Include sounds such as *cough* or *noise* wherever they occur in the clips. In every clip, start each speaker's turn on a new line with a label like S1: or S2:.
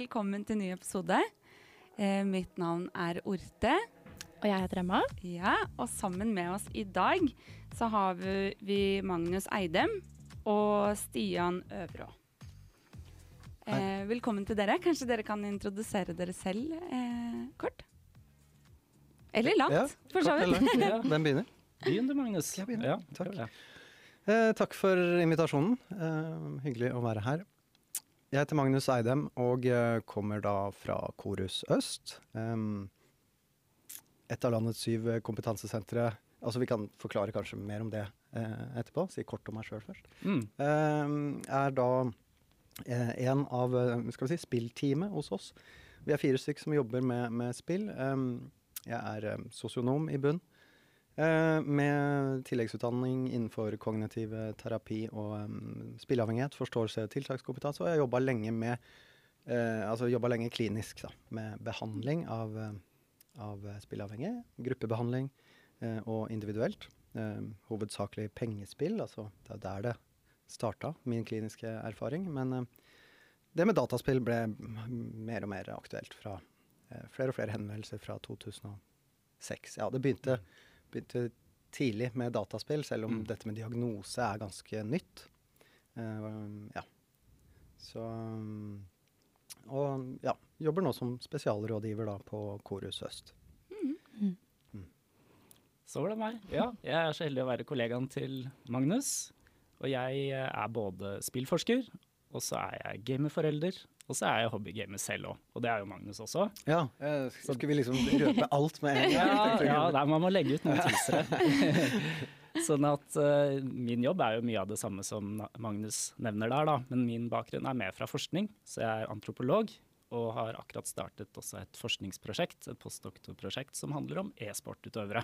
S1: velkommen til ny episode. Eh, mitt navn er Orte.
S2: Og jeg heter Emma.
S1: Ja, Og sammen med oss i dag så har vi, vi Magnus Eidem og Stian Øvrå. Eh, velkommen til dere. Kanskje dere kan introdusere dere selv eh, kort? Eller langt,
S3: Ja,
S1: for så vidt. *laughs*
S3: Hvem begynner?
S4: Begynn du, Magnus.
S3: Jeg begynner.
S4: Ja,
S3: Takk. Eh, takk for invitasjonen. Eh, hyggelig å være her. Jeg heter Magnus Eidem og eh, kommer da fra Korus Øst. Et av landets syv kompetansesentre. Altså Vi kan forklare kanskje mer om det eh, etterpå. Si kort om meg sjøl først.
S4: Mm.
S3: Eh, er da eh, en av eh, skal vi si, spillteamet hos oss. Vi er fire stykker som jobber med, med spill. Jeg er sosionom i bunn. Eh, med tilleggsutdanning innenfor kognitiv terapi og um, spilleavhengighet, forståelse tiltakskompetanse. Og jeg jobba lenge med uh, Altså jobba lenge klinisk da, med behandling av, eh, av spilleavhengige. Gruppebehandling uh, og individuelt. Uh, hovedsakelig pengespill. Altså det er der det starta, min kliniske erfaring. Men det med dataspill ble mer og mer aktuelt fra flere og flere henvendelser fra 2006. Ja, det begynte, begynte tidlig med dataspill, selv om
S4: Mm.
S3: dette med diagnose er ganske nytt. Uh, ja. Så um, Og ja, jobber nå som spesialrådgiver da på Korus Øst.
S4: Så var det meg. Ja, jeg er så heldig å være kollegaen til Magnus. Og jeg er både spillforsker, og så er jeg gamerforelder, og så er jeg hobbygamer selv òg. Og det er jo Magnus også.
S3: Ja, så skulle vi liksom røpe alt med en gang? *laughs*
S4: Ja, ja nei, man må legge ut noen teasere. *laughs* sånn at uh, min jobb er jo mye av det samme som Magnus nevner der, da. Men min bakgrunn er mer fra forskning, så jeg er antropolog. Og har akkurat startet også et forskningsprosjekt, et postdoktorprosjekt, som handler om e-sportutøvere.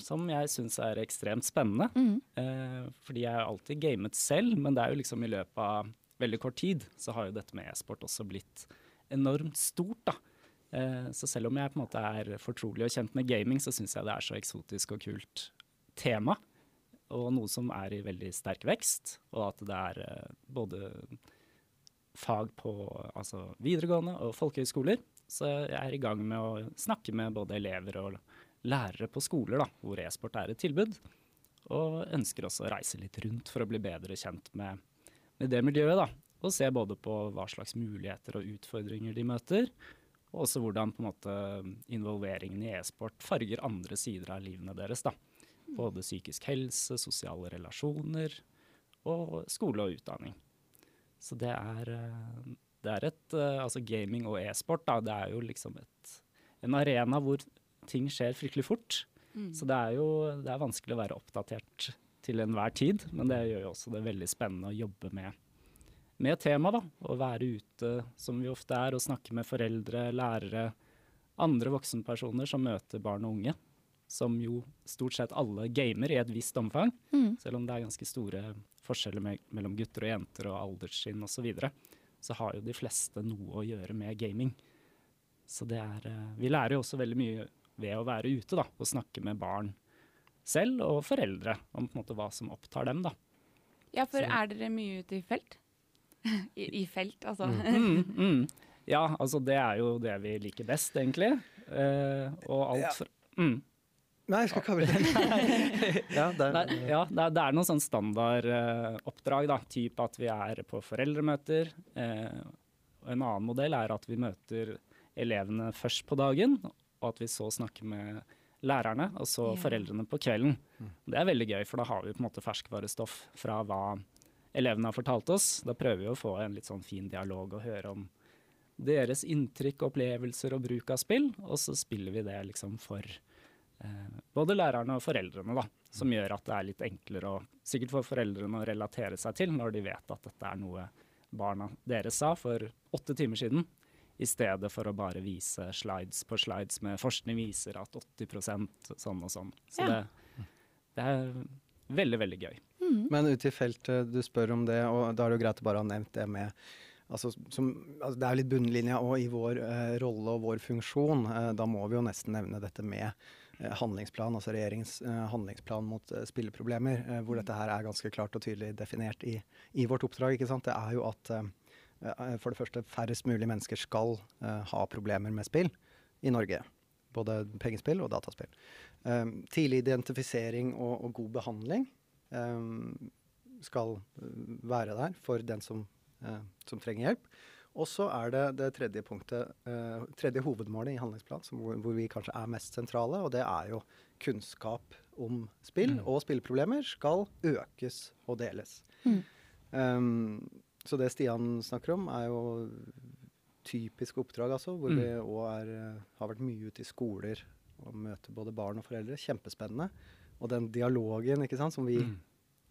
S4: Som jeg syns er ekstremt spennende. Eh, fordi jeg har alltid gamet selv, men det er jo liksom i løpet av veldig kort tid så har jo dette med e-sport også blitt enormt stort, da. Eh, Så selv om jeg på en måte er fortrolig og kjent med gaming, så syns jeg det er så eksotisk og kult tema. Og noe som er i veldig sterk vekst, og at det er eh, både fag på altså videregående og folkehøyskoler. Så jeg er i gang med å snakke med både elever og lærere på skoler da, hvor e-sport er et tilbud. Og ønsker også å reise litt rundt for å bli bedre kjent med, med det miljøet. da. Og se både på hva slags muligheter og utfordringer de møter, og også hvordan på en måte involveringen i e-sport farger andre sider av livene deres. da. Både psykisk helse, sosiale relasjoner og skole og utdanning. Så det er, eh, det er et eh, Altså gaming og e-sport, da, det er jo liksom et, en arena hvor ting skjer fryktelig fort. Så det er jo det er vanskelig å være oppdatert til enhver tid, men det gjør jo også det veldig spennende å jobbe med, med temaet. Å være ute som vi ofte er, og snakke med foreldre, lærere, andre voksenpersoner som møter barn og unge. Som jo stort sett alle gamer i et visst omfang, selv om det er ganske store forskjeller me mellom gutter og jenter og alderstrinn osv. Så, videre, så har jo de fleste noe å gjøre med gaming. Så det er eh, Vi lærer jo også veldig mye ved å være ute da, og snakke med barn selv og foreldre om på en måte hva som opptar dem. da.
S1: Ja, for
S4: Så-
S1: er dere mye ute i felt? *laughs* I, I felt, altså.
S4: Mm, mm. Ja, altså det er jo det vi liker best, egentlig. Eh, og alt
S3: Ja.
S4: fra mm.
S3: Nei, jeg skal ikke avbryte. *laughs* ja, det
S4: Nei,
S3: er,
S4: ja, det er, det er noen sånn standardoppdrag, da. Typ at vi er på foreldremøter. Eh, en annen modell er at vi møter elevene først på dagen, og at vi så snakker med lærerne, og så
S1: Ja.
S4: foreldrene på kvelden. Det er veldig gøy, for da har vi på en måte ferskvarestoff fra hva elevene har fortalt oss. Da prøver vi å få en litt sånn fin dialog og høre om deres inntrykk, opplevelser og bruk av spill, og så spiller vi det liksom for eh, både lærerne og foreldrene, da, som gjør at det er litt enklere og sikkert for foreldrene å relatere seg til når de vet at dette er noe barna deres sa for åtte timer siden, i stedet for å bare vise slides på slides med forskning viser at 80% sånn og sånn. Så
S1: Ja.
S4: det, det er veldig, veldig gøy.
S3: Men ute i feltet, du spør om det, og da er det jo greit å bare ha nevnt det med Altså, som, altså det er jo litt bunnlinja òg i vår eh, rolle og vår funksjon. Eh, da må vi jo nesten nevne dette med eh, handlingsplan, altså regjeringens eh, handlingsplan mot eh, spilleproblemer, eh, hvor dette her er ganske klart og tydelig definert i, i vårt oppdrag. ikke sant? Det er jo at for det første færrest mulig mennesker skal eh, ha problemer med spill i Norge. Både pengespill og dataspill. Um, tidlig identifisering og, og god behandling skal være der for den som, som trenger hjelp. Og så er det det tredje punktet, uh, tredje hovedmålet i handlingsplanen, hvor, hvor, vi kanskje er mest sentrale, og det er jo kunnskap om spill mm. og spillproblemer skal økes og deles. Mm. Um, så det Stian snakker om, er jo typiske oppdrag, altså, hvor mm. vi òg har vært mye ute i skoler og møter både barn og foreldre. Kjempespennende. Og den dialogen, ikke sant, som vi mm.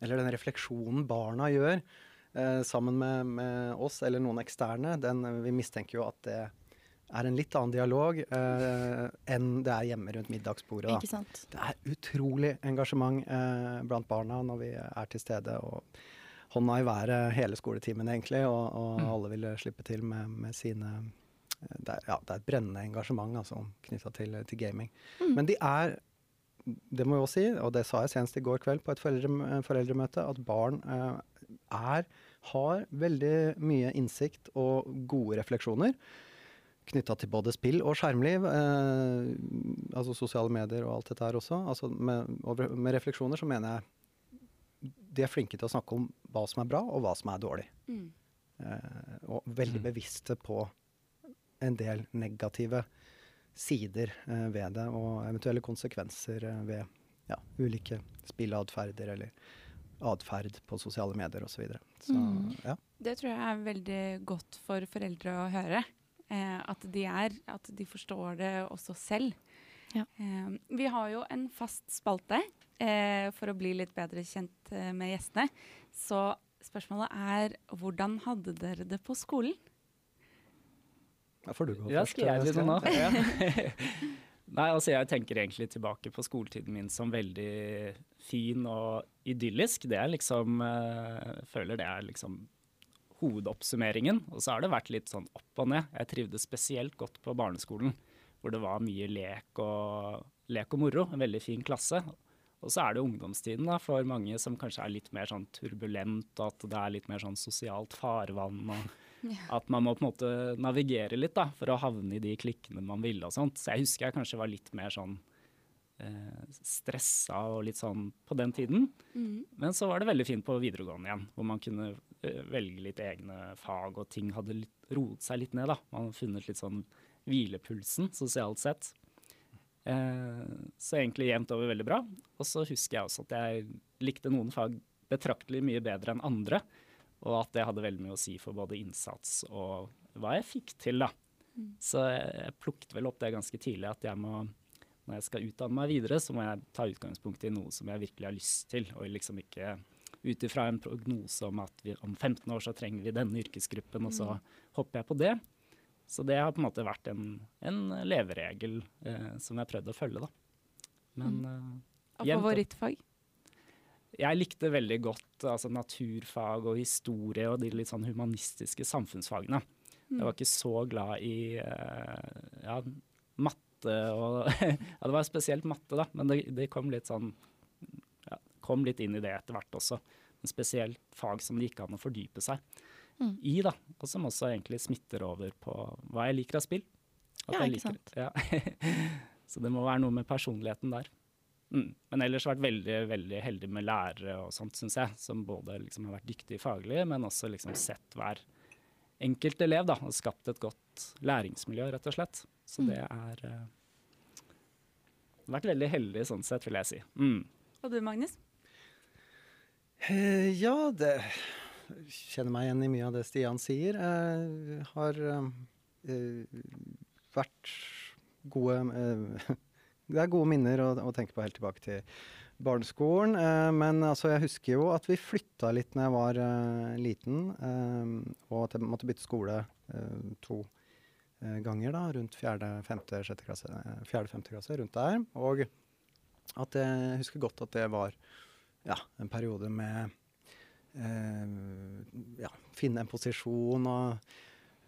S3: Eller den refleksjonen barna gjør eh, sammen med, med, oss eller noen eksterne, den, vi mistenker jo at det er en litt annen dialog eh, enn det er hjemme rundt middagsbordet. Da.
S2: Ikke sant?
S3: Det er utrolig engasjement eh, blant barna når vi er til stede. og hånda i været hele skoletimen, egentlig, og, og mm. alle ville slippe til med, med sine eh, det er, ja, det er, et brennende engasjement altså, knytta til, til, gaming. Mm. Men de er, det må jeg også si, og det sa jeg senest i går kveld på et foreldre, foreldremøte, at barn eh, er, har veldig mye innsikt og gode refleksjoner knytta til både spill og skjermliv. Eh, altså sosiale medier og alt dette her også. Altså med, med refleksjoner så mener jeg de er flinke til å snakke om hva som er bra, og hva som er dårlig. Mm. Eh, og veldig mm. bevisste på en del negative sider eh, ved det, og eventuelle konsekvenser eh, ved ja, ulike spilleatferder eller atferd på sosiale medier osv.
S1: Mm. Ja. Det tror jeg er veldig godt for foreldre å høre. Eh, at, de er, at de forstår det også selv. Ja. Eh, vi har jo en fast spalte eh, for å bli litt bedre kjent eh, med gjestene. Så spørsmålet er hvordan hadde dere det på skolen?
S3: Da får du gå
S4: ja, først. Skal jeg begynne nå? Ja. *laughs* Nei, altså jeg tenker egentlig tilbake på skoletiden min som veldig fin og idyllisk. Det er liksom øh, Føler det er liksom hovedoppsummeringen. Og så har det vært litt sånn opp og ned. Jeg trivdes spesielt godt på barneskolen hvor det var mye lek og, lek og moro. En veldig fin klasse. Og så er det ungdomstiden da, for mange som kanskje er litt mer sånn turbulent, og at det er litt mer sånn sosialt farvann. og. *laughs* At man må på en måte navigere litt da, for å havne i de klikkene man ville. og sånt. Så jeg husker jeg kanskje var litt mer sånn eh, stressa og litt sånn på den tiden. Mm. Men så var det veldig fint på videregående igjen, hvor man kunne eh, velge litt egne fag, og ting hadde roet seg litt ned. da. Man hadde funnet litt sånn hvilepulsen sosialt sett. Eh, så egentlig jevnt over veldig bra. Og så husker jeg også at jeg likte noen fag betraktelig mye bedre enn andre. Og at det hadde veldig mye å si for både innsats og hva jeg fikk til, da. Mm. Så jeg plukket vel opp det ganske tidlig at jeg må, når jeg skal utdanne meg videre, så må jeg ta utgangspunkt i noe som jeg virkelig har lyst til, og liksom ikke ut ifra en prognose om at vi, om 15 år så trenger vi denne yrkesgruppen, og så mm. hopper jeg på det. Så det har på en måte vært en, en leveregel eh, som jeg har prøvd å følge, da. Men mm.
S1: eh, Og favorittfag?
S4: Jeg likte veldig godt altså, naturfag og historie og de litt sånn humanistiske samfunnsfagene. Mm. Jeg var ikke så glad i eh, ja, matte og *laughs* Ja, det var spesielt matte, da, men det, det kom litt sånn ja, Kom litt inn i det etter hvert også. En spesielt fag som det gikk an å fordype seg mm. i, da. Og som også egentlig smitter over på hva jeg liker av spill.
S2: At ja, ikke sant.
S4: Ja. *laughs* Så det må være noe med personligheten der. Mm. Men ellers vært veldig veldig heldig med lærere og sånt, syns jeg. Som både liksom har vært dyktige faglig, men også liksom sett hver enkelt elev. da, Og skapt et godt læringsmiljø, rett og slett. Så mm. det er uh, Vært veldig heldig sånn sett, vil jeg si. Mm.
S1: Og du, Magnus?
S3: Uh, ja, det kjenner meg igjen i mye av det Stian sier. Jeg eh, har uh, vært gode uh, *laughs* Det er gode minner å, å, tenke på helt tilbake til barneskolen. Uh, men altså, jeg husker jo at vi flytta litt når jeg var liten, og at jeg måtte bytte skole to ganger da, rundt fjerde, femte, sjette klasse, fjerde, femte klasse, rundt der. Og at jeg husker godt at det var ja, en periode med Eh, ja, finne en posisjon og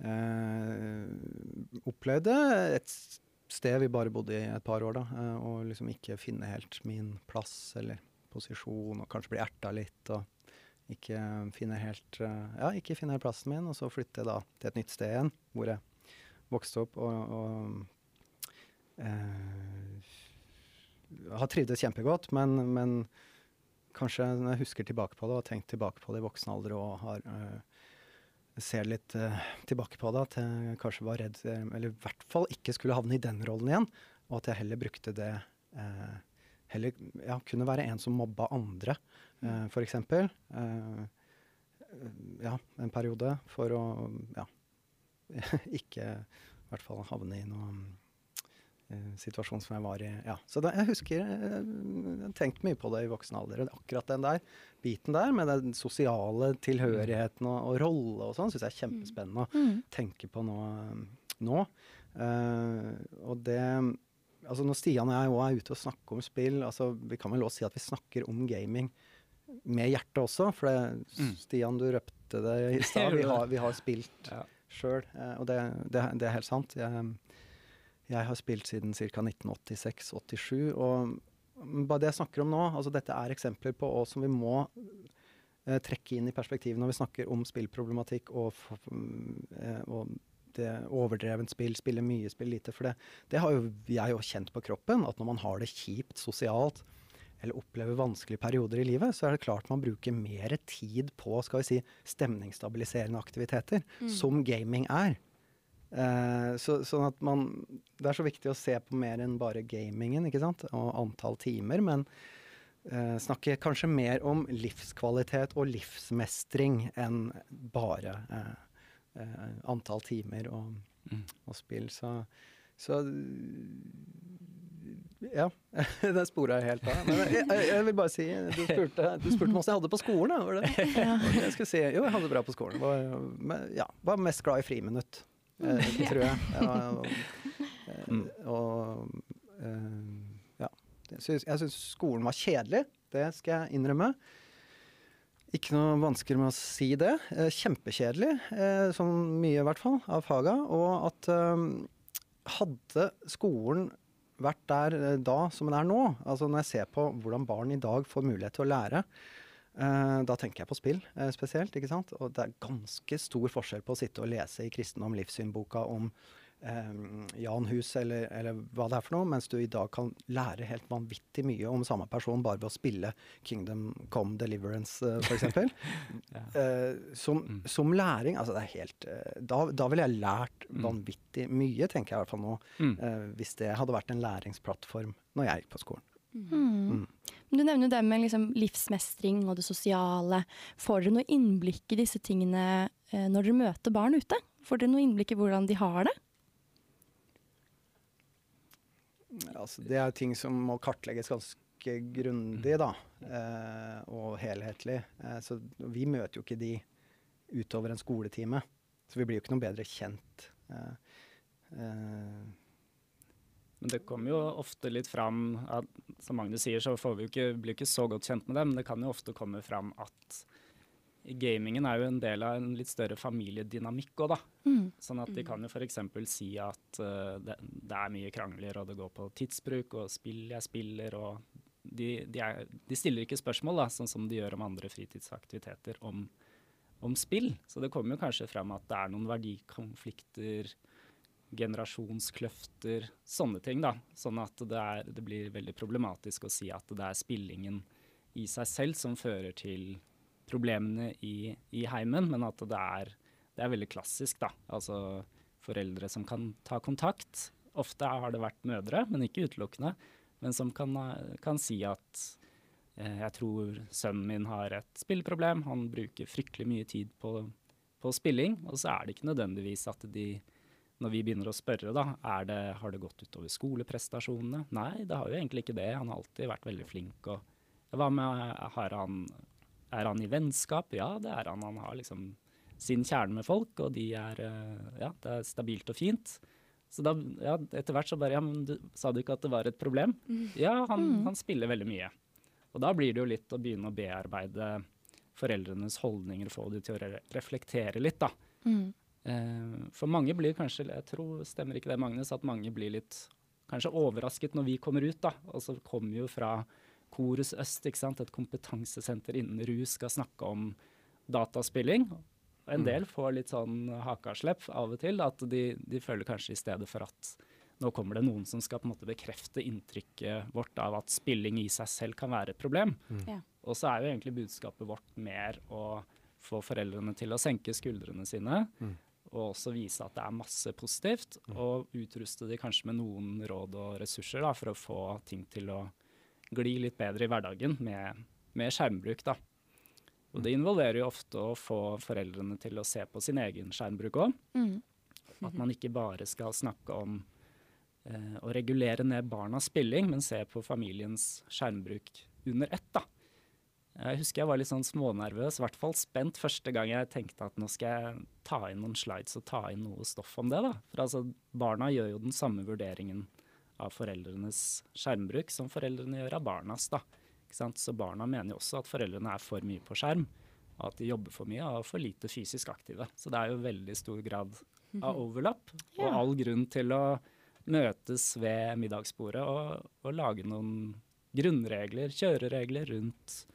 S3: eh, opplevde et sted vi bare bodde i et par år, da, eh, og liksom ikke finne helt min plass eller posisjon, og kanskje bli erta litt. og ikke finne helt Ja, ikke finne helt plassen min, og så flytte jeg da til et nytt sted igjen, hvor jeg vokste opp og, og eh, har trivdes kjempegodt, men, men, kanskje når jeg husker tilbake på det og har tenkt tilbake på det i voksen alder og har uh, ser litt tilbake på det, at jeg kanskje var redd, eller i hvert fall ikke skulle havne i den rollen igjen, og at jeg heller brukte det Heller ja, kunne være en som mobba andre uh, f.eks. Uh, ja, en periode for å ja, *laughs* ikke i hvert fall havne i noen uh, situasjon som jeg var i. Ja. Så da, jeg husker jeg har tenkt mye på det i voksen alder. Akkurat den der biten der med den sosiale tilhørigheten og, og rolle og sånn, syns jeg er kjempespennende å mm. tenke på nå. nå. Uh, og det altså Når Stian og jeg òg er ute og snakker om spill altså Vi kan vel også si at vi snakker om gaming med hjertet også. For det, mm. Stian, du røpte det i *laughs* stad. Vi, vi, har spilt ja. sjøl, eh, og det, det, det, er helt sant. Jeg, jeg har spilt siden ca. 1986-87. Og bare det jeg snakker om nå, altså dette er eksempler på oss som vi må eh, trekke inn i perspektivet når vi snakker om spillproblematikk og, eh, og det overdrevent spill, spille mye, spille lite. For det, det har jo jeg jo kjent på kroppen, at når man har det kjipt sosialt, eller opplever vanskelige perioder i livet, så er det klart man bruker mer tid på skal vi si, stemningsstabiliserende aktiviteter, mm. som gaming er. Eh, så, sånn at man Det er så viktig å se på mer enn bare gamingen ikke sant? og antall timer, men eh, snakke kanskje mer om livskvalitet og livsmestring enn bare eh, eh antall timer og, mm. og spill. Så, så ja. *laughs* Den spora jeg helt av. Men jeg, jeg, jeg, vil bare si Du spurte, du spurte om åssen jeg hadde det på skolen. Var det? *laughs* Ja. Jeg skulle si jo, jeg hadde det bra på skolen. Var, ja, var mest glad i friminutt, eh, tror jeg. *laughs* Ja, og, og eh, ja. Jeg syns skolen var kjedelig. Det skal jeg innrømme. Ikke noe vanskelig med å si det. Eh, kjempekjedelig, eh, sånn mye i hvert fall, av faga. Og at hadde skolen vært der da som den er nå. Altså Når jeg ser på hvordan barn i dag får mulighet til å lære, da tenker jeg på spill uh, spesielt. ikke sant? Og det er ganske stor forskjell på å sitte og lese i kristendom livssynboka om um, Jan Hus eller, eller, hva det er for noe, mens du i dag kan lære helt vanvittig mye om samme person bare ved å spille Kingdom Come Deliverance, uh, f.eks. *laughs* ja. uh, som, mm. som, læring Altså, det er helt uh, da, da ville jeg lært mm. vanvittig mye, tenker jeg i hvert fall nå, mm. uh, hvis det hadde vært en læringsplattform når jeg gikk på skolen.
S2: Mm. Du nevner det med liksom livsmestring og det sosiale. Får dere noe innblikk i disse tingene når dere møter barn ute? Får dere noe innblikk i hvordan de har det?
S3: Altså, det er ting som må kartlegges ganske grundig da, eh, og helhetlig. Eh, så vi møter jo ikke de utover en skoletime. Så vi blir jo ikke noe bedre kjent. Eh,
S4: eh. Men det kommer jo ofte litt fram at som Magnus sier, så får vi jo ikke, blir ikke så godt kjent med dem. Men det kan jo ofte komme fram at gamingen er jo en del av en litt større familiedynamikk òg, da. Mm. Sånn at de kan jo f.eks. si at uh, det, det, er mye krangler, og det går på tidsbruk og spill jeg spiller, og de, de, er, de stiller ikke spørsmål, da, sånn som de gjør om andre fritidsaktiviteter, om, om spill. Så det kommer jo kanskje frem at det er noen verdikonflikter, generasjonskløfter, sånne ting, da. Sånn at det, er, det blir veldig problematisk å si at det er spillingen i seg selv som fører til problemene i, i heimen, men at det er, det er, veldig klassisk, da. Altså foreldre som kan ta kontakt. Ofte har det vært mødre, men ikke utelukkende. Men som kan, kan si at eh, jeg tror sønnen min har et spilleproblem, han bruker fryktelig mye tid på, på spilling. Og så er det ikke nødvendigvis at de når vi begynner å spørre, da, det, har det gått utover skoleprestasjonene? Nei, det har jo egentlig ikke det. Han har alltid vært veldig flink. Og hva med, har han er han i vennskap? Ja, det er han. Han har liksom sin kjerne med folk, og de er eh, Ja, det er stabilt og fint. Så da, ja, etter hvert så bare Ja, men du sa du ikke at det var et problem? Mm. Ja, han, mm. han, spiller veldig mye. Og da blir det jo litt å begynne å bearbeide foreldrenes holdninger, få de til å reflektere litt, da. Mm. Eh, for mange blir kanskje, jeg tror, stemmer ikke det Magnus, at mange blir litt kanskje overrasket når vi kommer ut, da. Og så kommer jo fra Korus Øst, ikke sant? et kompetansesenter innen rus, skal snakke om dataspilling. En
S3: Mm.
S4: del får litt sånn hakaslepp av og til, at de, de føler kanskje i stedet for at nå kommer det noen som skal på en måte bekrefte inntrykket vårt av at spilling i seg selv kan være et problem.
S3: Mm.
S1: Ja.
S4: Og så er jo egentlig budskapet vårt mer å få foreldrene til å senke skuldrene sine,
S3: Mm.
S4: Og også vise at det er masse positivt,
S3: Mm.
S4: og utruste de kanskje med noen råd og ressurser da, for å få ting til å gli litt bedre i hverdagen med, med skjermbruk. Da. Og det involverer jo ofte å få foreldrene til å se på sin egen skjermbruk òg.
S2: Mm.
S4: At man ikke bare skal snakke om eh, å regulere ned barnas spilling, men se på familiens skjermbruk under ett. da. Jeg husker jeg var litt sånn smånervøs, i hvert fall spent første gang jeg tenkte at nå skal jeg ta inn noen slides og ta inn noe stoff om det. da. For altså, barna gjør jo den samme vurderingen av foreldrenes skjermbruk som foreldrene gjør av barnas. da. Ikke sant? Så barna mener jo også at foreldrene er for mye på skjerm, og at de jobber for mye og er for lite fysisk aktive. Så det er jo veldig stor grad av overlapp, og all grunn til å møtes ved middagsbordet og, og lage noen grunnregler, kjøreregler rundt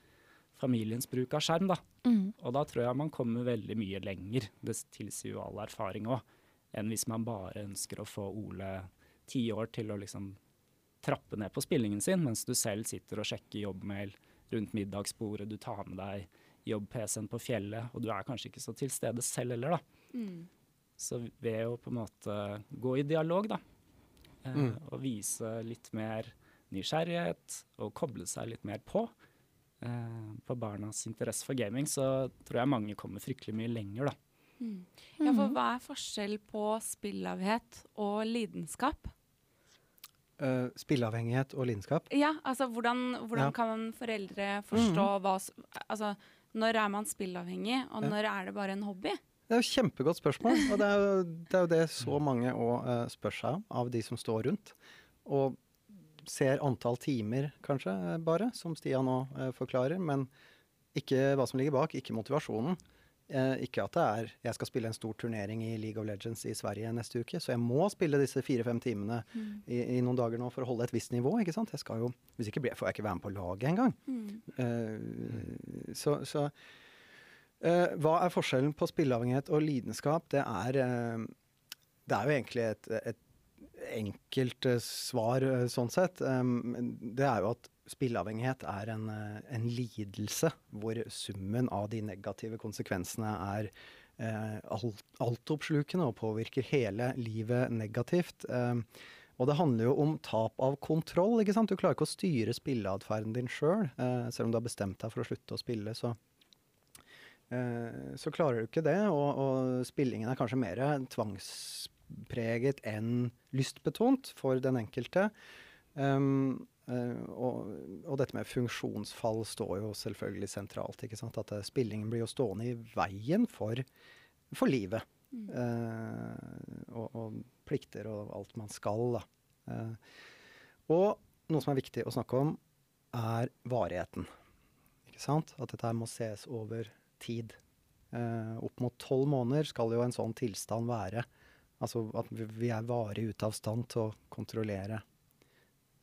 S4: familiens bruk av skjerm. da.
S2: Mm.
S4: Og da tror jeg man kommer veldig mye lenger, det tilsier jo all erfaring òg, enn hvis man bare ønsker å få Ole ti år til å liksom trappe ned på spillingen sin, mens du selv sitter og sjekker jobbmail rundt middagsbordet, du tar med deg jobb-PC-en på fjellet, og du er kanskje ikke så til stede selv heller, da.
S1: Mm.
S4: Så ved å på en måte gå i dialog, da, eh,
S3: Mm.
S4: og vise litt mer nysgjerrighet, og koble seg litt mer på, eh, på barnas interesse for gaming, så tror jeg mange kommer fryktelig mye lenger, da.
S1: Mm. Ja, for hva er forskjell på spillavhengighet og lidenskap?
S3: Uh, spillavhengighet og lidenskap.
S1: Ja, altså hvordan, hvordan
S3: Ja.
S1: kan foreldre forstå hva Altså, når er man spillavhengig, og
S3: Ja.
S1: når er det bare en hobby?
S3: Det er jo kjempegodt spørsmål, og det er jo det, er jo det så mange òg uh, spør seg om, av de som står rundt. Og ser antall timer, kanskje, eh, bare, som Stian nå eh, forklarer. Men ikke hva som ligger bak, ikke motivasjonen. Eh, ikke at det er jeg skal spille en stor turnering i League of Legends i Sverige neste uke, så jeg må spille disse fire-fem timene i, i noen dager nå for å holde et visst nivå. ikke sant? Jeg skal jo, Hvis ikke blir- får jeg ikke være med på laget engang.
S1: Mm.
S3: Eh, så så eh, hva er forskjellen på spilleavhengighet og lidenskap? Det er, eh, det er jo egentlig et, et enkelt eh, svar eh, sånn sett. Det er jo at spilleavhengighet er en, eh, en lidelse hvor summen av de negative konsekvensene er alt, altoppslukende og påvirker hele livet negativt. Og det handler jo om tap av kontroll. ikke sant? Du klarer ikke å styre spilleatferden din sjøl. selv, selv om du har bestemt deg for å slutte å spille, så, så klarer du ikke det. Og, og spillingen er kanskje mer tvangspreget enn lystbetont for den enkelte. Um, og, og dette med funksjonsfall står jo selvfølgelig sentralt. ikke sant? At eh, spillingen blir jo stående i veien for, for livet. Eh, og, og plikter og alt man skal. Da. Uh, og noe som er viktig å snakke om, er varigheten. Ikke sant? At dette her må ses over tid. Opp mot tolv måneder skal jo en sånn tilstand være. Altså at vi er varig ute av stand til å kontrollere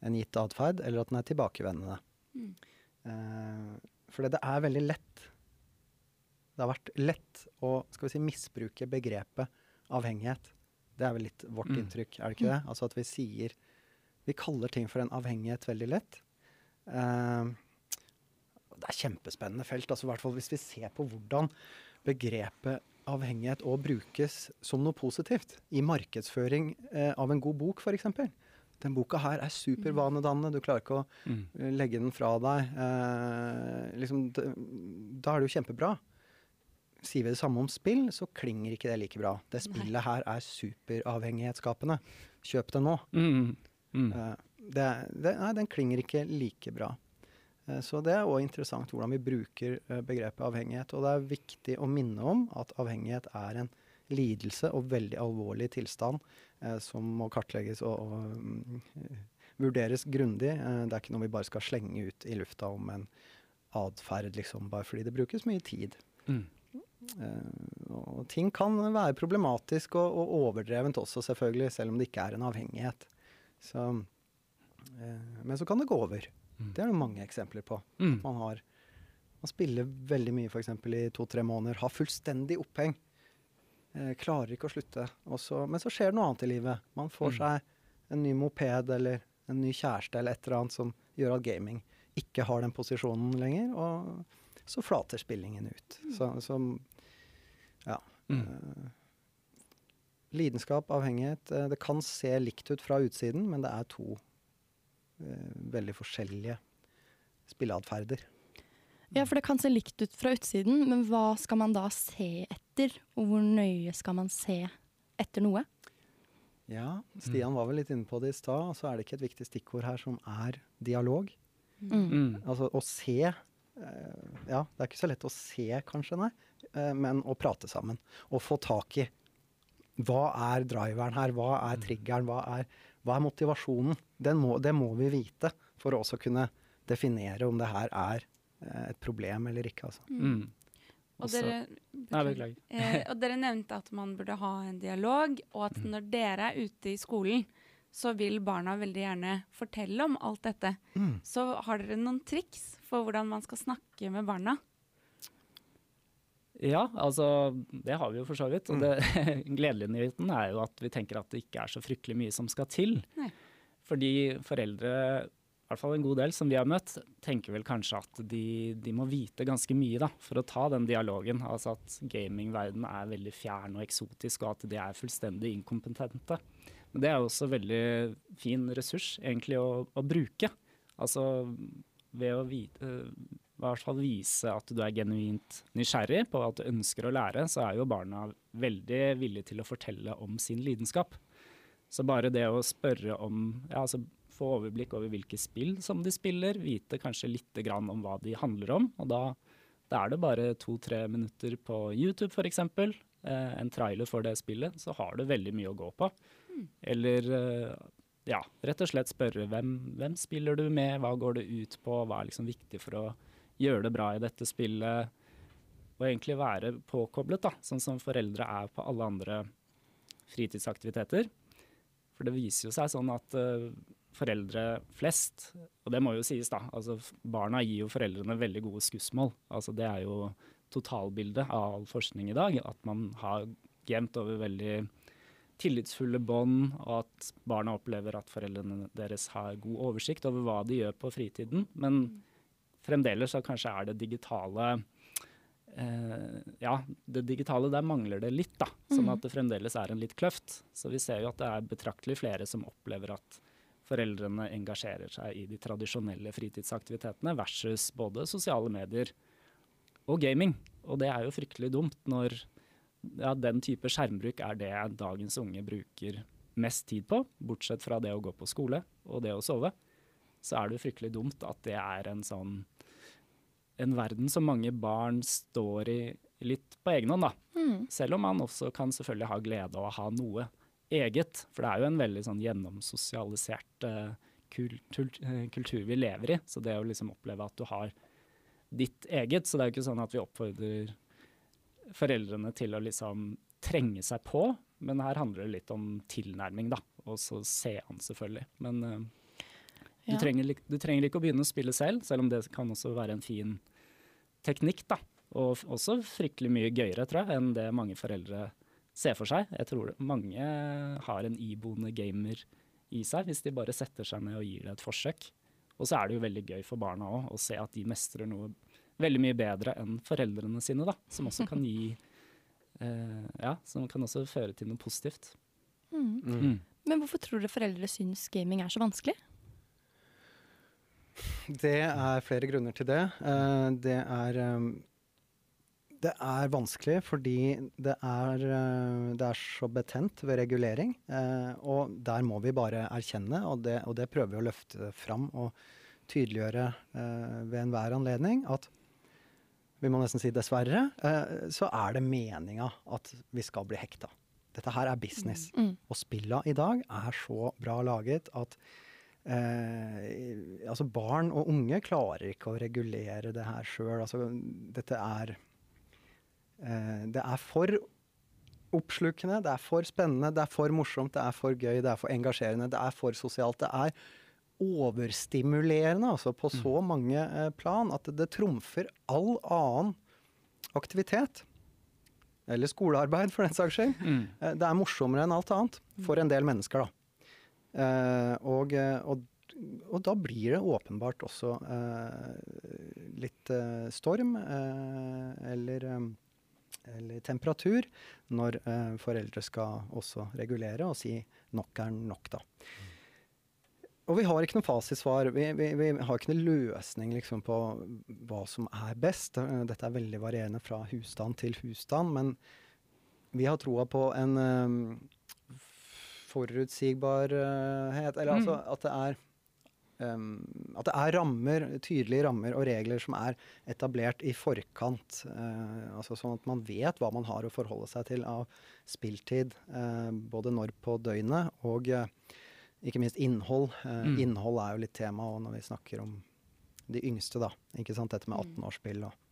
S3: en gitt atferd, eller at den er tilbakevendende.
S1: Mm.
S3: Eh, for det er veldig lett Det har vært lett å skal vi si, misbruke begrepet avhengighet. Det er vel litt vårt
S4: Mm.
S3: inntrykk, er det ikke det? Altså at vi sier Vi kaller ting for en avhengighet veldig lett. Eh, det er kjempespennende felt, altså i hvert fall hvis vi ser på hvordan begrepet avhengighet òg brukes som noe positivt i markedsføring eh, av en god bok, f.eks. Den boka her er supervanedannende, du klarer ikke å
S4: Mm.
S3: eh, legge den fra deg. Eh, liksom, da er det jo kjempebra. Sier vi det samme om spill, så klinger ikke det like bra. Det spillet her er superavhengighetsskapende. Kjøp det nå.
S4: Mm. Mm.
S3: Eh, det, det, nei, den klinger ikke like bra. Eh, Så det er òg interessant hvordan vi bruker eh, begrepet avhengighet. Og det er viktig å minne om at avhengighet er en lidelse og veldig alvorlig tilstand eh, som må kartlegges og, og mm, vurderes grundig. Eh, det er ikke noe vi bare skal slenge ut i lufta om en atferd, liksom, bare fordi det brukes mye tid.
S4: Mm.
S3: Eh, og ting kan være problematisk og, og overdrevent også, selvfølgelig, selv om det ikke er en avhengighet. Så, eh, men så kan det gå over.
S4: Mm.
S3: Det er det mange eksempler på.
S4: Mm.
S3: Man, har, man spiller veldig mye f.eks. i to-tre måneder, har fullstendig oppheng. Eh, klarer ikke å slutte. Også, men så skjer det noe annet i livet. Man får
S4: Mm.
S3: seg en ny moped eller en ny kjæreste eller et eller annet som gjør at gaming ikke har den posisjonen lenger, og så flater spillingen ut. Så, så ja.
S4: Mm.
S3: Eh, lidenskap, avhengighet. eh, det kan se likt ut fra utsiden, men det er to veldig forskjellige spilleatferder.
S2: Ja, for det kan se likt ut fra utsiden, men hva skal man da se etter? Og hvor nøye skal man se etter noe?
S3: Ja, Stian var vel litt inne på det i stad. og Så er det ikke et viktig stikkord her som er dialog.
S2: Mm.
S4: Mm.
S3: Altså å se eh, Ja, det er ikke så lett å se, kanskje, nei. eh, men å prate sammen. Og få tak i hva er driveren her, hva er triggeren, hva er, hva er motivasjonen? Den må, det må vi vite for å også kunne definere om det her er eh, et problem eller ikke. Altså.
S4: Mm.
S1: Og
S4: Også-
S1: dere,
S4: Nei,
S1: eh, og dere nevnte at man burde ha en dialog, og at
S4: Mm.
S1: når dere er ute i skolen, så vil barna veldig gjerne fortelle om alt dette.
S3: Mm.
S1: Så har dere noen triks for hvordan man skal snakke med barna?
S4: Ja, altså det har vi jo for så vidt. Og det *laughs* gledelige nyheten er jo at vi tenker at det ikke er så fryktelig mye som skal til.
S1: Nei.
S4: Fordi foreldre, i hvert fall en god del som vi har møtt, tenker vel kanskje at de, de må vite ganske mye da, for å ta den dialogen. Altså at gamingverdenen er veldig fjern og eksotisk, og at de er fullstendig inkompetente. Men det er jo også veldig fin ressurs egentlig å, å bruke. Altså ved å vite, i hvert fall vise at du er genuint nysgjerrig på at du ønsker å lære, så er jo barna veldig villige til å fortelle om sin lidenskap. Så bare det å spørre om ja, altså Få overblikk over hvilke spill som de spiller, vite kanskje litt grann om hva de handler om. Og da, da er det bare to-tre minutter på YouTube f.eks., eh, en trailer for det spillet, så har du veldig mye å gå på. Eller eh, ja, rett og slett spørre hvem, hvem spiller du med, hva går det ut på, hva er liksom viktig for å gjøre det bra i dette spillet. Og egentlig være påkoblet, da, sånn som foreldre er på alle andre fritidsaktiviteter. For det viser jo seg sånn at uh, foreldre flest, og det må jo sies da, altså barna gir jo foreldrene veldig gode skussmål. Altså det er jo totalbildet av all forskning i dag, at man har gjemt over veldig tillitsfulle bånd, og at barna opplever at foreldrene deres har god oversikt over hva de gjør på fritiden. Men fremdeles så kanskje er det digitale eh, Ja, det digitale, der mangler det litt, da. Sånn at det fremdeles er en litt kløft. Så vi ser jo at det er betraktelig flere som opplever at foreldrene engasjerer seg i de tradisjonelle fritidsaktivitetene versus både sosiale medier og gaming. Og det er jo fryktelig dumt når ja, den type skjermbruk er det dagens unge bruker mest tid på, bortsett fra det å gå på skole og det å sove. Så er det jo fryktelig dumt at det er en sånn en verden som mange barn står i litt på egen hånd, da.
S2: Mm.
S4: Selv om man også kan selvfølgelig ha glede av å ha noe eget. For det er jo en veldig sånn gjennomsosialisert uh, kultur, uh, kultur vi lever i. Så det å liksom oppleve at du har ditt eget Så det er jo ikke sånn at vi oppfordrer foreldrene til å liksom trenge seg på, men her handler det litt om tilnærming, da. Og så se an, selvfølgelig. Men eh, du,
S2: Ja.
S4: trenger, du trenger ikke å begynne å spille selv, selv om det kan også være en fin teknikk, da. Og også fryktelig mye gøyere, tror jeg, enn det mange foreldre ser for seg. Jeg tror mange har en iboende gamer i seg, hvis de bare setter seg ned og gir det et forsøk. Og så er det jo veldig gøy for barna òg å se at de mestrer noe veldig mye bedre enn foreldrene sine, da. Som også kan gi *laughs* eh, Ja, som kan også føre til noe positivt.
S2: Mm.
S4: Mm.
S2: Men hvorfor tror dere foreldre syns gaming er så vanskelig?
S3: Det er flere grunner til det. Eh, det er um, det er vanskelig fordi det er, eh, det er så betent ved regulering. eh, og der må vi bare erkjenne, og det, og det prøver vi å løfte fram og tydeliggjøre eh, ved enhver anledning, at vi må nesten si dessverre, eh, så er det meninga at vi skal bli hekta. Dette her er business.
S2: Mm.
S3: Og spilla i dag er så bra laget at eh, altså barn og unge klarer ikke å regulere det her sjøl. Altså, dette er eh, Det er for oppslukende, det er for spennende, det er for morsomt, det er for gøy, det er for engasjerende, det er for sosialt. Det er overstimulerende altså på så mange eh, plan at det, trumfer all annen aktivitet. Eller skolearbeid, for den saks skyld.
S4: Mm.
S3: Eh, Det er morsommere enn alt annet for en del mennesker, da. Eh, og, eh, og, og da blir det åpenbart også eh, litt storm eller, eller temperatur når eh, foreldre skal også regulere og si nok er nok, da. Og vi har ikke noe fasitsvar. Vi, vi, vi har ikke noe løsning liksom, på hva som er best. Dette er veldig varierende fra husstand til husstand, men vi har troa på en forutsigbarhet Eller altså at det er um, at det er rammer, tydelige rammer og regler som er etablert i forkant. Uh, altså Sånn at man vet hva man har å forholde seg til av spilltid. Uh, både når på døgnet og uh, ikke minst innhold. Eh,
S4: Mm.
S3: Innhold er jo litt tema også når vi snakker om de yngste, da. Ikke sant? Dette med 18-årsspill og eh,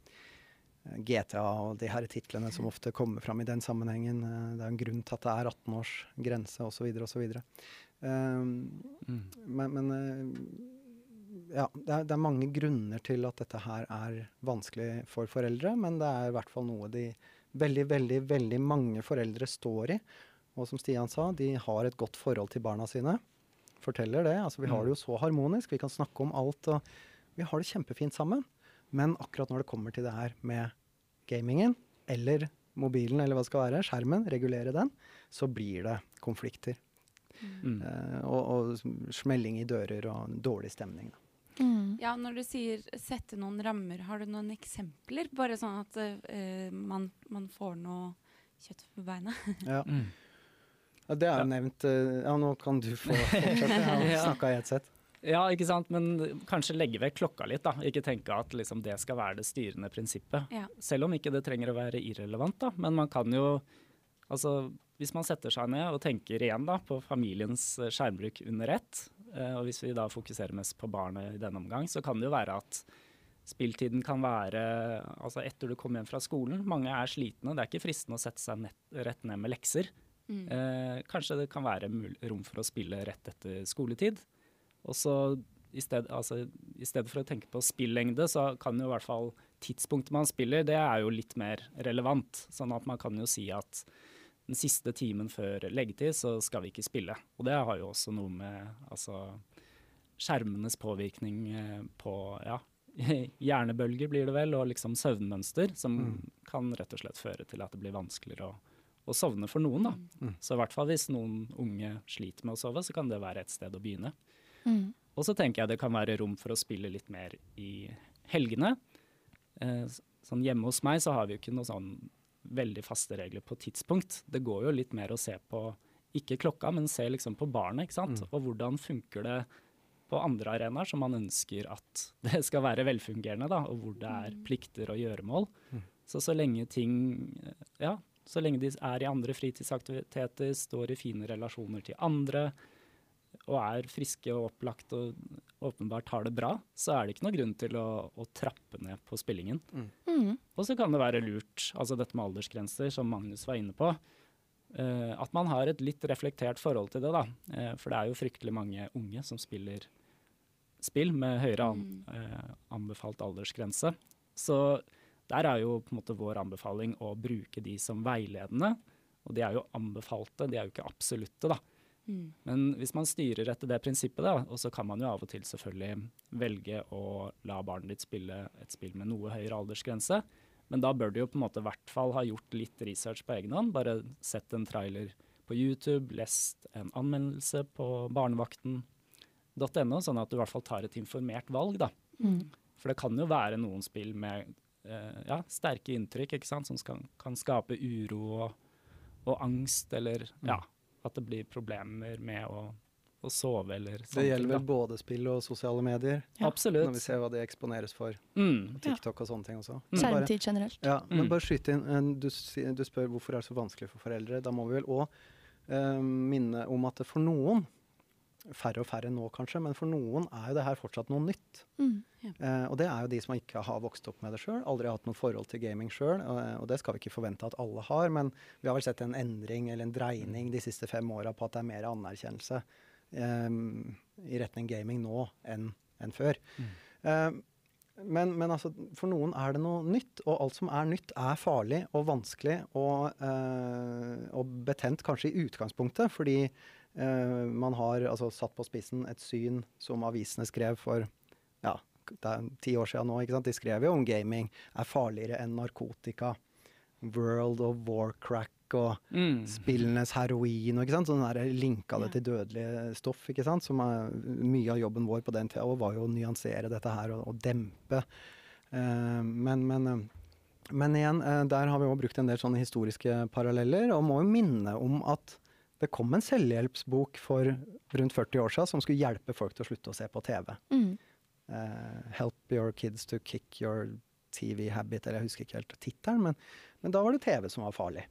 S3: GTA og de her titlene som ofte kommer fram i den sammenhengen. Eh, det er en grunn til at det er 18-årsgrense osv. osv. Um,
S4: Mm.
S3: men men eh, ja, det er, det er mange grunner til at dette her er vanskelig for foreldre, men det er i hvert fall noe de veldig, veldig, veldig mange foreldre står i. Og som Stian sa, de har et godt forhold til barna sine. Forteller det. Altså, vi har det jo så harmonisk, vi kan snakke om alt, og vi har det kjempefint sammen. Men akkurat når det kommer til det her med gamingen, eller mobilen, eller hva det skal være, skjermen, regulere den, så blir det konflikter.
S4: Mm.
S3: Uh, og, og smelling i dører og dårlig stemning. Da.
S2: Mm.
S1: Ja, når du sier sette noen rammer, har du noen eksempler? Bare sånn at uh, man, man får noe kjøtt på beina? *laughs*
S3: Ja.
S4: Mm.
S3: Ja, det er jo
S4: Ja.
S3: nevnt uh, Ja, nå kan du få fortsette. *laughs* Jeg har snakka i ett sett.
S4: Ja, ikke sant, men kanskje legge vekk klokka litt, da. Ikke tenke at liksom det skal være det styrende prinsippet.
S1: Ja.
S4: Selv om ikke det trenger å være irrelevant, da. Men man kan jo Altså, hvis man setter seg ned og tenker igjen da på familiens eh, skjermbruk under ett, eh, og hvis vi da fokuserer mest på barnet i denne omgang, så kan det jo være at spilltiden kan være altså etter du kommer hjem fra skolen. Mange er slitne. Det er ikke fristende å sette seg nett, rett ned med lekser.
S1: Mm.
S4: Eh, kanskje det kan være rom for å spille rett etter skoletid. Og så i, sted, altså, i stedet for å tenke på spillengde, så kan jo i hvert fall tidspunktet man spiller, det er jo litt mer relevant. Sånn at man kan jo si at den siste timen før leggetid så skal vi ikke spille. Og det har jo også noe med altså skjermenes påvirkning eh, på ja, *laughs* hjernebølger blir det vel, og liksom søvnmønster, som kan rett og slett føre til at det blir vanskeligere å, å sovne for noen. da.
S3: Mm.
S4: Så i hvert fall hvis noen unge sliter med å sove, så kan det være et sted å begynne.
S2: Mm.
S4: Og så tenker jeg det kan være rom for å spille litt mer i helgene. Eh, sånn hjemme hos meg så har vi jo ikke noen sånn veldig faste regler på tidspunkt. Det går jo litt mer å se på ikke klokka, men se liksom på barnet, ikke sant. Og hvordan funker det på andre arenaer som man ønsker at *laughs* det skal være velfungerende, da, og hvor det er plikter og gjøremål. Så så lenge ting Ja, så lenge de er i andre fritidsaktiviteter, står i fine relasjoner til andre, og er friske og opplagt og åpenbart har det bra, så er det ikke noe grunn til å, å trappe ned på spillingen.
S2: Mm.
S4: Og så kan det være lurt, altså dette med aldersgrenser, som Magnus var inne på, eh, at man har et litt reflektert forhold til det, da. Eh, for det er jo fryktelig mange unge som spiller spill med høyere an, eh, anbefalt aldersgrense. Så der er jo på en måte vår anbefaling å bruke de som veiledende. Og de er jo anbefalte, de er jo ikke absolutte, da.
S1: Mm.
S4: Men hvis man styrer etter det prinsippet, da, og så kan man jo av og til selvfølgelig velge å la barnet ditt spille et spill med noe høyere aldersgrense, men da bør du jo på en måte i hvert fall ha gjort litt research på egen hånd. Bare sett en trailer på YouTube, lest en anmeldelse på barnevakten.no, sånn at du i hvert fall tar et informert valg, da.
S2: Mm.
S4: For det kan jo være noen spill med eh, ja, sterke inntrykk ikke sant? som skal, kan skape uro og, og angst, eller ja, at det blir problemer med å, å sove eller
S3: sånt.
S4: Det
S3: gjelder vel både spill og sosiale medier,
S4: Ja. Absolutt.
S3: når vi ser hva de eksponeres for.
S4: Mm.
S3: TikTok og sånne ting også.
S4: Mm.
S2: Skjermtid generelt.
S3: Ja, men
S4: Mm.
S3: bare skyte inn. eh, Du, du spør hvorfor er det så vanskelig for foreldre. Da må vi vel òg minne om at det for noen, færre og færre nå kanskje, men for noen er jo det her fortsatt noe nytt.
S2: Mm.
S3: Eh, og det er jo de som ikke har vokst opp med det sjøl, aldri hatt noe forhold til gaming sjøl. Og, og det skal vi ikke forvente at alle har, men vi har vel sett en endring eller en dreining de siste fem åra på at det er mer anerkjennelse eh, i retning gaming nå enn en før. Eh, men, men altså, for noen er det noe nytt, og alt som er nytt, er farlig og vanskelig og, eh, og betent kanskje i utgangspunktet, fordi eh, man har altså, satt på spissen et syn som avisene skrev for ja, det er ti år siden nå. ikke sant? De skrev jo om gaming er farligere enn narkotika. World of Warcrack og
S4: Mm.
S3: spillenes heroin og ikke sant? Sånn der linka det til dødelig stoff, ikke sant? Som er mye av jobben vår på den tida, og var jo å nyansere dette her og, og dempe. Eh, men, men, eh, men igjen, eh, der har vi òg brukt en del sånne historiske paralleller, og må jo minne om at det kom en selvhjelpsbok for rundt 40 år siden som skulle hjelpe folk til å slutte å se på TV.
S2: Mm.
S3: Uh, 'Help your kids to kick your TV habit', eller jeg husker ikke helt tittelen, men, men da var det TV som var farlig.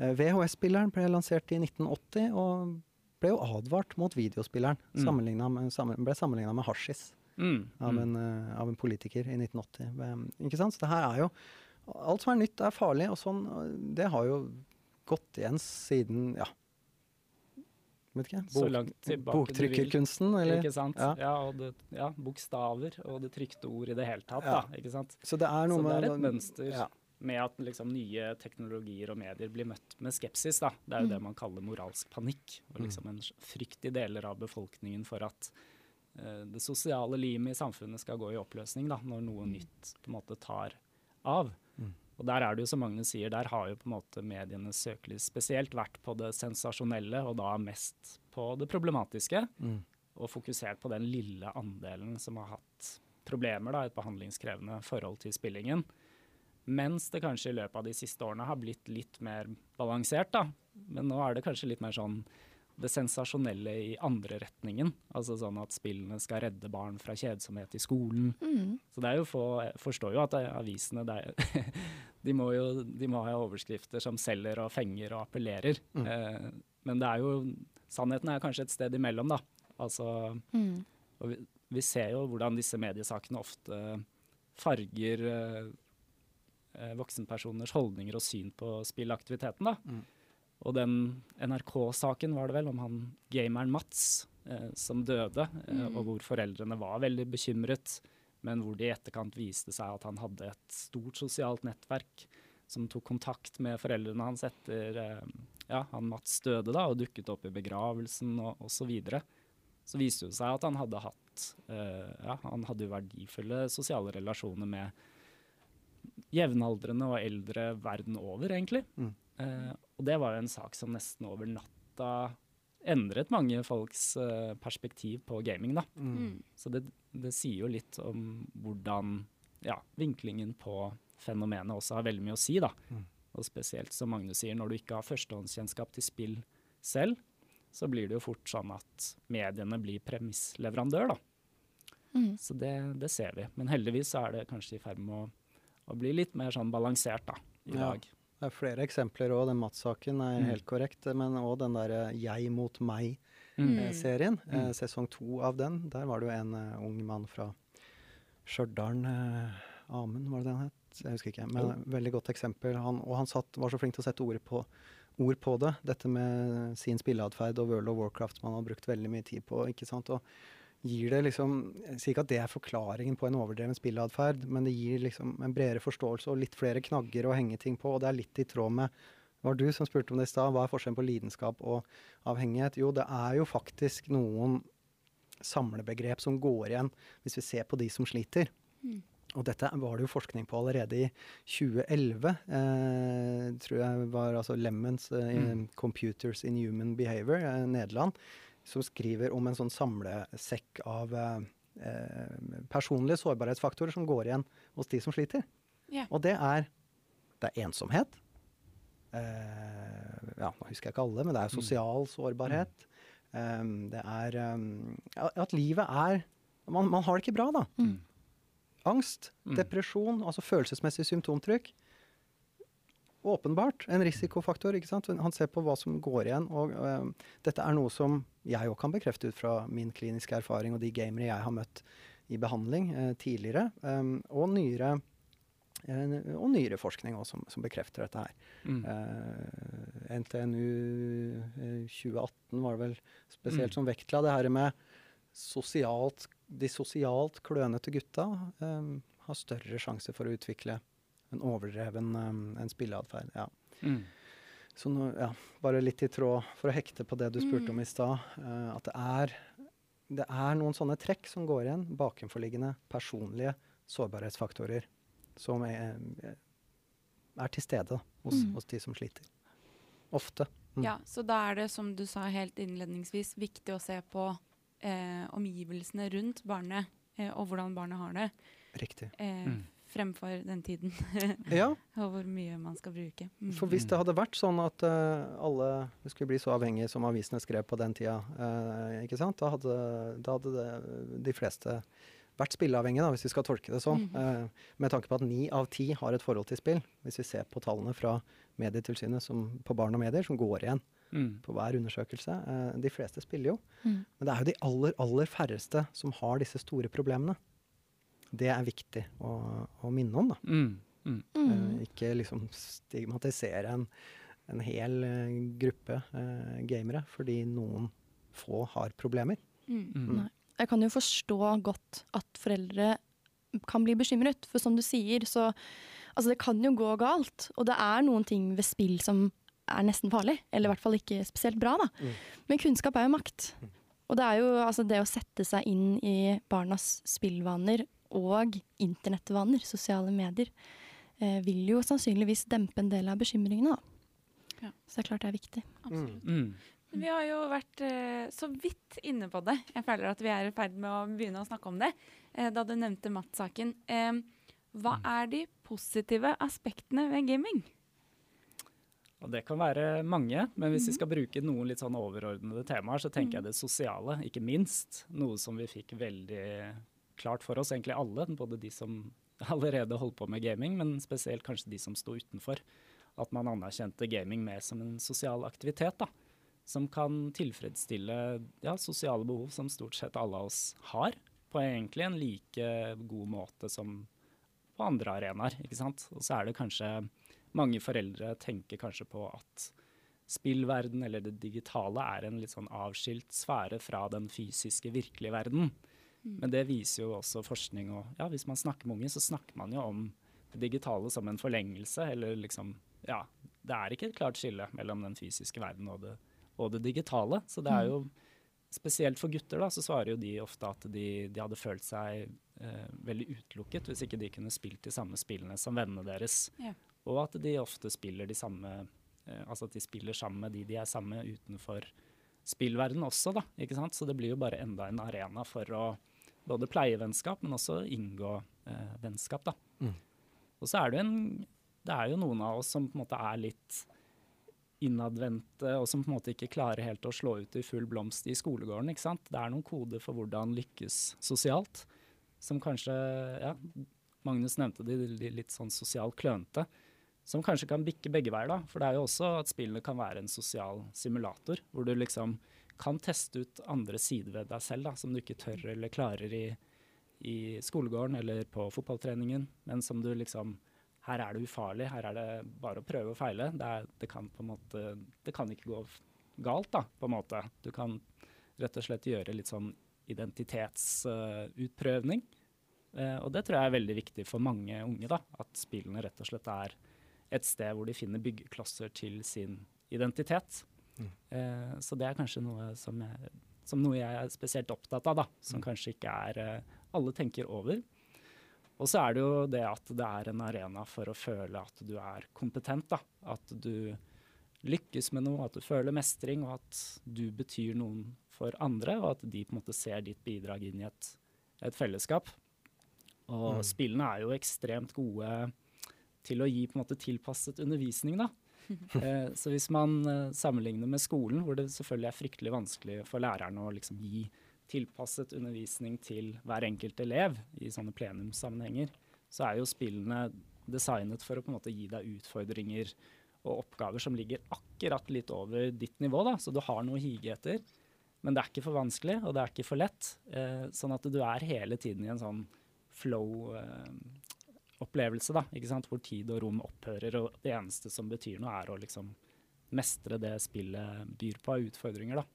S3: Uh, VHS-spilleren ble lansert i 1980 og ble jo advart mot videospilleren.
S4: Mm.
S3: Sammenlignet med, sammen, ble sammenligna med hasjis
S4: Mm.
S3: av,
S4: uh,
S3: en, eh, av en politiker i 1980. Um, ikke sant? Så det her er jo Alt som er nytt, er farlig, og sånn Det har jo gått igjen siden ja, vet ikke,
S4: Så langt tilbake du vil.
S3: boktrykkerkunsten, eller?
S4: Ikke sant?
S3: Ja.
S4: Ja. og det, ja, bokstaver og det trykte ord i det hele tatt,
S3: Ja.
S4: da. Ikke sant?
S3: Så det er noe
S4: Så det er et mønster
S3: Ja.
S4: med at liksom, nye teknologier og medier blir møtt med skepsis. Da. Det er jo
S2: Mm.
S4: det man kaller moralsk panikk. Og
S3: Mm.
S4: liksom en frykt i deler av befolkningen for at eh, det sosiale limet i samfunnet skal gå i oppløsning da, når noe nytt på en måte tar av.
S3: Mm.
S4: Og der er det jo som Magnus sier, der har jo på en måte medienes søkelys spesielt vært på det sensasjonelle, og da mest på det problematiske
S3: Mm.
S4: og fokusert på den lille andelen som har hatt problemer da, et behandlingskrevende forhold til spillingen. Mens det kanskje i løpet av de siste årene har blitt litt mer balansert. da. Men nå er det kanskje litt mer sånn det sensasjonelle i andre retningen. Altså sånn at spillene skal redde barn fra kjedsomhet i skolen.
S2: Mm.
S4: Så det er jo få, jeg forstår jo at det- avisene det er, *laughs* de, må jo, de må ha overskrifter som selger og fenger og appellerer.
S3: Mm.
S4: Eh, men det er jo, sannheten er kanskje et sted imellom, da. Altså,
S2: Mm.
S4: og vi, vi ser jo hvordan disse mediesakene ofte farger eh, eh, voksenpersoners holdninger og syn på spillaktiviteten. da. Og den NRK-saken var det vel, om han gameren Mats eh, som døde, eh,
S2: Mm.
S4: og hvor foreldrene var veldig bekymret, men hvor det i etterkant viste seg at han hadde et stort sosialt nettverk som tok kontakt med foreldrene hans etter eh, ja, han Mats døde da, og dukket opp i begravelsen og osv. Så, videre. så viste det seg at han hadde hatt eh, ja, han hadde jo verdifulle sosiale relasjoner med jevnaldrende og eldre verden over, egentlig.
S3: Mm.
S4: Eh, og det var jo en sak som nesten over natta endret mange folks eh, perspektiv på gaming, da.
S3: Mm.
S1: Mm.
S4: Så det, det sier jo litt om hvordan ja, vinklingen på fenomenet også har veldig mye å si, da.
S3: Mm.
S4: Og spesielt som Magnus sier, når du ikke har førstehåndskjennskap til spill selv, så blir det jo fort sånn at mediene blir premissleverandør, da.
S2: Mm.
S4: Så det, det ser vi. Men heldigvis så er det kanskje i ferd med å, å bli litt mer sånn balansert da, i
S3: Ja.
S4: dag.
S3: Det er flere eksempler òg. Den Mats-saken er
S4: Mm.
S3: helt korrekt. Men òg den derre Jeg mot
S2: Mm.
S3: meg-serien.
S4: Mm.
S3: Eh, sesong to av den. Der var det jo en uh, ung mann fra Stjørdal. Uh, Amund, var det det han het? Jeg husker ikke. Men eh, veldig godt eksempel. Han, og han satt, var så flink til å sette ord på, ord på det. Dette med sin spilleatferd og World of Warcraft som han har brukt veldig mye tid på. ikke sant? Og gir det liksom Jeg sier ikke at det er forklaringen på en overdreven spilleatferd, men det gir liksom en bredere forståelse og litt flere knagger å henge ting på. Og det er litt i tråd med var du som spurte om det i stad. Hva er forskjellen på lidenskap og avhengighet? Jo, det er jo faktisk noen samlebegrep som går igjen hvis vi ser på de som sliter.
S1: Mm.
S3: Og dette var det jo forskning på allerede i 2011. Eh, tror jeg var altså Lemmens eh,
S4: Mm.
S3: 'Computers in Human Behavior', eh, Nederland, som skriver om en sånn samlesekk av eh, eh, personlige sårbarhetsfaktorer som går igjen hos de som sliter.
S1: Yeah.
S3: Og det er, det er ensomhet. Eh, ja, nå husker jeg ikke alle, men det er
S4: Mm.
S3: sosial sårbarhet. Um, det er um, at livet er man, man har det ikke bra, da.
S2: Mm.
S3: Angst,
S4: Mm.
S3: depresjon, altså følelsesmessig symptomtrykk. Åpenbart en risikofaktor. ikke sant? Han ser på hva som går igjen. og um, Dette er noe som jeg òg kan bekrefte ut fra min kliniske erfaring og de gamere jeg har møtt i behandling eh, tidligere, um, og nyere og nyere forskning også, som, som bekrefter dette her.
S4: Mm.
S3: Uh, NTNU eh, 2018 var det vel spesielt
S4: Mm.
S3: som vektla det her med sosialt, de sosialt klønete gutta har større sjanse for å utvikle en overdreven eh, en spilleatferd. Ja.
S4: Mm.
S3: Så nå, ja, bare litt i tråd, for å hekte på det du spurte om
S1: Mm.
S3: i stad, Uh, at det er, det er noen sånne trekk som går igjen, bakenforliggende personlige sårbarhetsfaktorer, som er, er til stede hos,
S2: Mm.
S3: hos de som sliter. Ofte. Mm.
S1: Ja, så da er det, som du sa helt innledningsvis, viktig å se på eh, omgivelsene rundt barnet, eh, og hvordan barnet har det,
S3: Riktig.
S1: eh,
S4: Mm.
S1: Fremfor den tiden, *laughs*
S3: Ja,
S1: og hvor mye man skal bruke. Mm.
S3: for hvis det hadde vært sånn at uh, alle skulle bli så avhengige som avisene skrev på den tida, uh, ikke sant? Da hadde, da hadde det, de fleste vært spilleavhengige, da, hvis vi skal tolke det sånn.
S1: Mm.
S3: Uh, med tanke på at ni av ti har et forhold til spill, hvis vi ser på tallene fra Medietilsynet som, på barn og medier, som går igjen
S4: Mm.
S3: på hver undersøkelse. De fleste spiller jo.
S2: Mm.
S3: Men det er jo de aller, aller færreste som har disse store problemene. Det er viktig å, å minne om, da.
S4: Mm. Mm.
S3: Eh, ikke liksom stigmatisere en, en hel uh, gruppe uh, gamere fordi noen få har problemer.
S1: Mm.
S4: Mm.
S2: Nei. Jeg kan jo forstå godt at foreldre kan bli bekymret, for som du sier, så Altså, det kan jo gå galt, og det er noen ting ved spill som er nesten farlig, eller i hvert fall ikke spesielt bra, da.
S3: Mm.
S2: Men kunnskap er jo makt.
S3: Mm.
S2: Og det er jo altså det å sette seg inn i barnas spillvaner og internettvaner, sosiale medier, eh, vil jo sannsynligvis dempe en del av bekymringene, da.
S1: Ja.
S2: Så det er klart det er viktig.
S1: Absolutt.
S4: Mm.
S1: Vi har jo vært eh, så vidt inne på det. Jeg føler at vi er i ferd med å begynne å snakke om det. Eh, da du nevnte Matt-saken. Eh, hva er de positive aspektene ved gaming?
S4: Og det kan være mange, men hvis vi skal bruke noen litt sånn overordnede temaer, så tenker jeg det sosiale, ikke minst. Noe som vi fikk veldig klart for oss, egentlig alle, både de som *laughs* allerede holdt på med gaming, men spesielt kanskje de som sto utenfor. At man anerkjente gaming mer som en sosial aktivitet, da. Som kan tilfredsstille ja, sosiale behov som stort sett alle av oss har, på egentlig en like god måte som på andre arenaer, ikke sant. Og så er det kanskje mange foreldre tenker kanskje på at spillverden eller det digitale er en litt sånn avskilt sfære fra den fysiske, virkelige verden. Men det viser jo også forskning, og ja, hvis man snakker med unge, så snakker man jo om det digitale som en forlengelse, eller liksom Ja, det er ikke et klart skille mellom den fysiske verden og det, og det digitale. Så det er jo Spesielt for gutter da, så svarer jo de ofte at de, de hadde følt seg eh, veldig utelukket hvis ikke de kunne spilt de samme spillene som vennene deres.
S1: Ja.
S4: Og at de ofte spiller de samme eh, Altså at de spiller sammen med de de er sammen med utenfor spillverden også, da. Ikke sant? Så det blir jo bare enda en arena for å både pleie vennskap, men også inngå eh, vennskap, da.
S3: Mm.
S4: Og så er det en Det er jo noen av oss som på en måte er litt innadvendte, og som på en måte ikke klarer helt å slå ut i full blomst i skolegården. ikke sant? Det er noen koder for hvordan lykkes sosialt, som kanskje ja, Magnus nevnte de litt sånn sosialt klønete. Som kanskje kan bikke begge veier, da. For det er jo også at spillene kan være en sosial simulator, hvor du liksom kan teste ut andre sider ved deg selv da, som du ikke tør eller klarer i, i skolegården eller på fotballtreningen, men som du liksom her er det ufarlig, her er det bare å prøve og feile. Det, er, det kan på en måte Det kan ikke gå galt, da, på en måte. Du kan rett og slett gjøre litt sånn identitetsutprøvning. Eh, og det tror jeg er veldig viktig for mange unge, da. At spillene rett og slett er et sted hvor de finner byggeklosser til sin identitet.
S3: Mm.
S4: Eh, så det er kanskje noe som, jeg, som noe jeg er spesielt opptatt av, da. Som kanskje ikke er eh, alle tenker over. Og så er det jo det at det er en arena for å føle at du er kompetent. da. At du lykkes med noe, at du føler mestring, og at du betyr noen for andre, og at de på en måte ser ditt bidrag inn i et, et fellesskap. Og
S3: Mm.
S4: spillene er jo ekstremt gode til å gi på en måte tilpasset undervisning, da. *laughs* Eh, så hvis man eh, sammenligner med skolen, hvor det selvfølgelig er fryktelig vanskelig for læreren å liksom gi tilpasset undervisning til hver enkelt elev i sånne plenumssammenhenger, så er jo spillene designet for å på en måte gi deg utfordringer og oppgaver som ligger akkurat litt over ditt nivå, da, så du har noe å hige etter. Men det er ikke for vanskelig, og det er ikke for lett. Eh, sånn at du er hele tiden i en sånn opplevelse, da, ikke sant? hvor tid og rom opphører, og det eneste som betyr noe, er å liksom mestre det spillet byr på av utfordringer. da.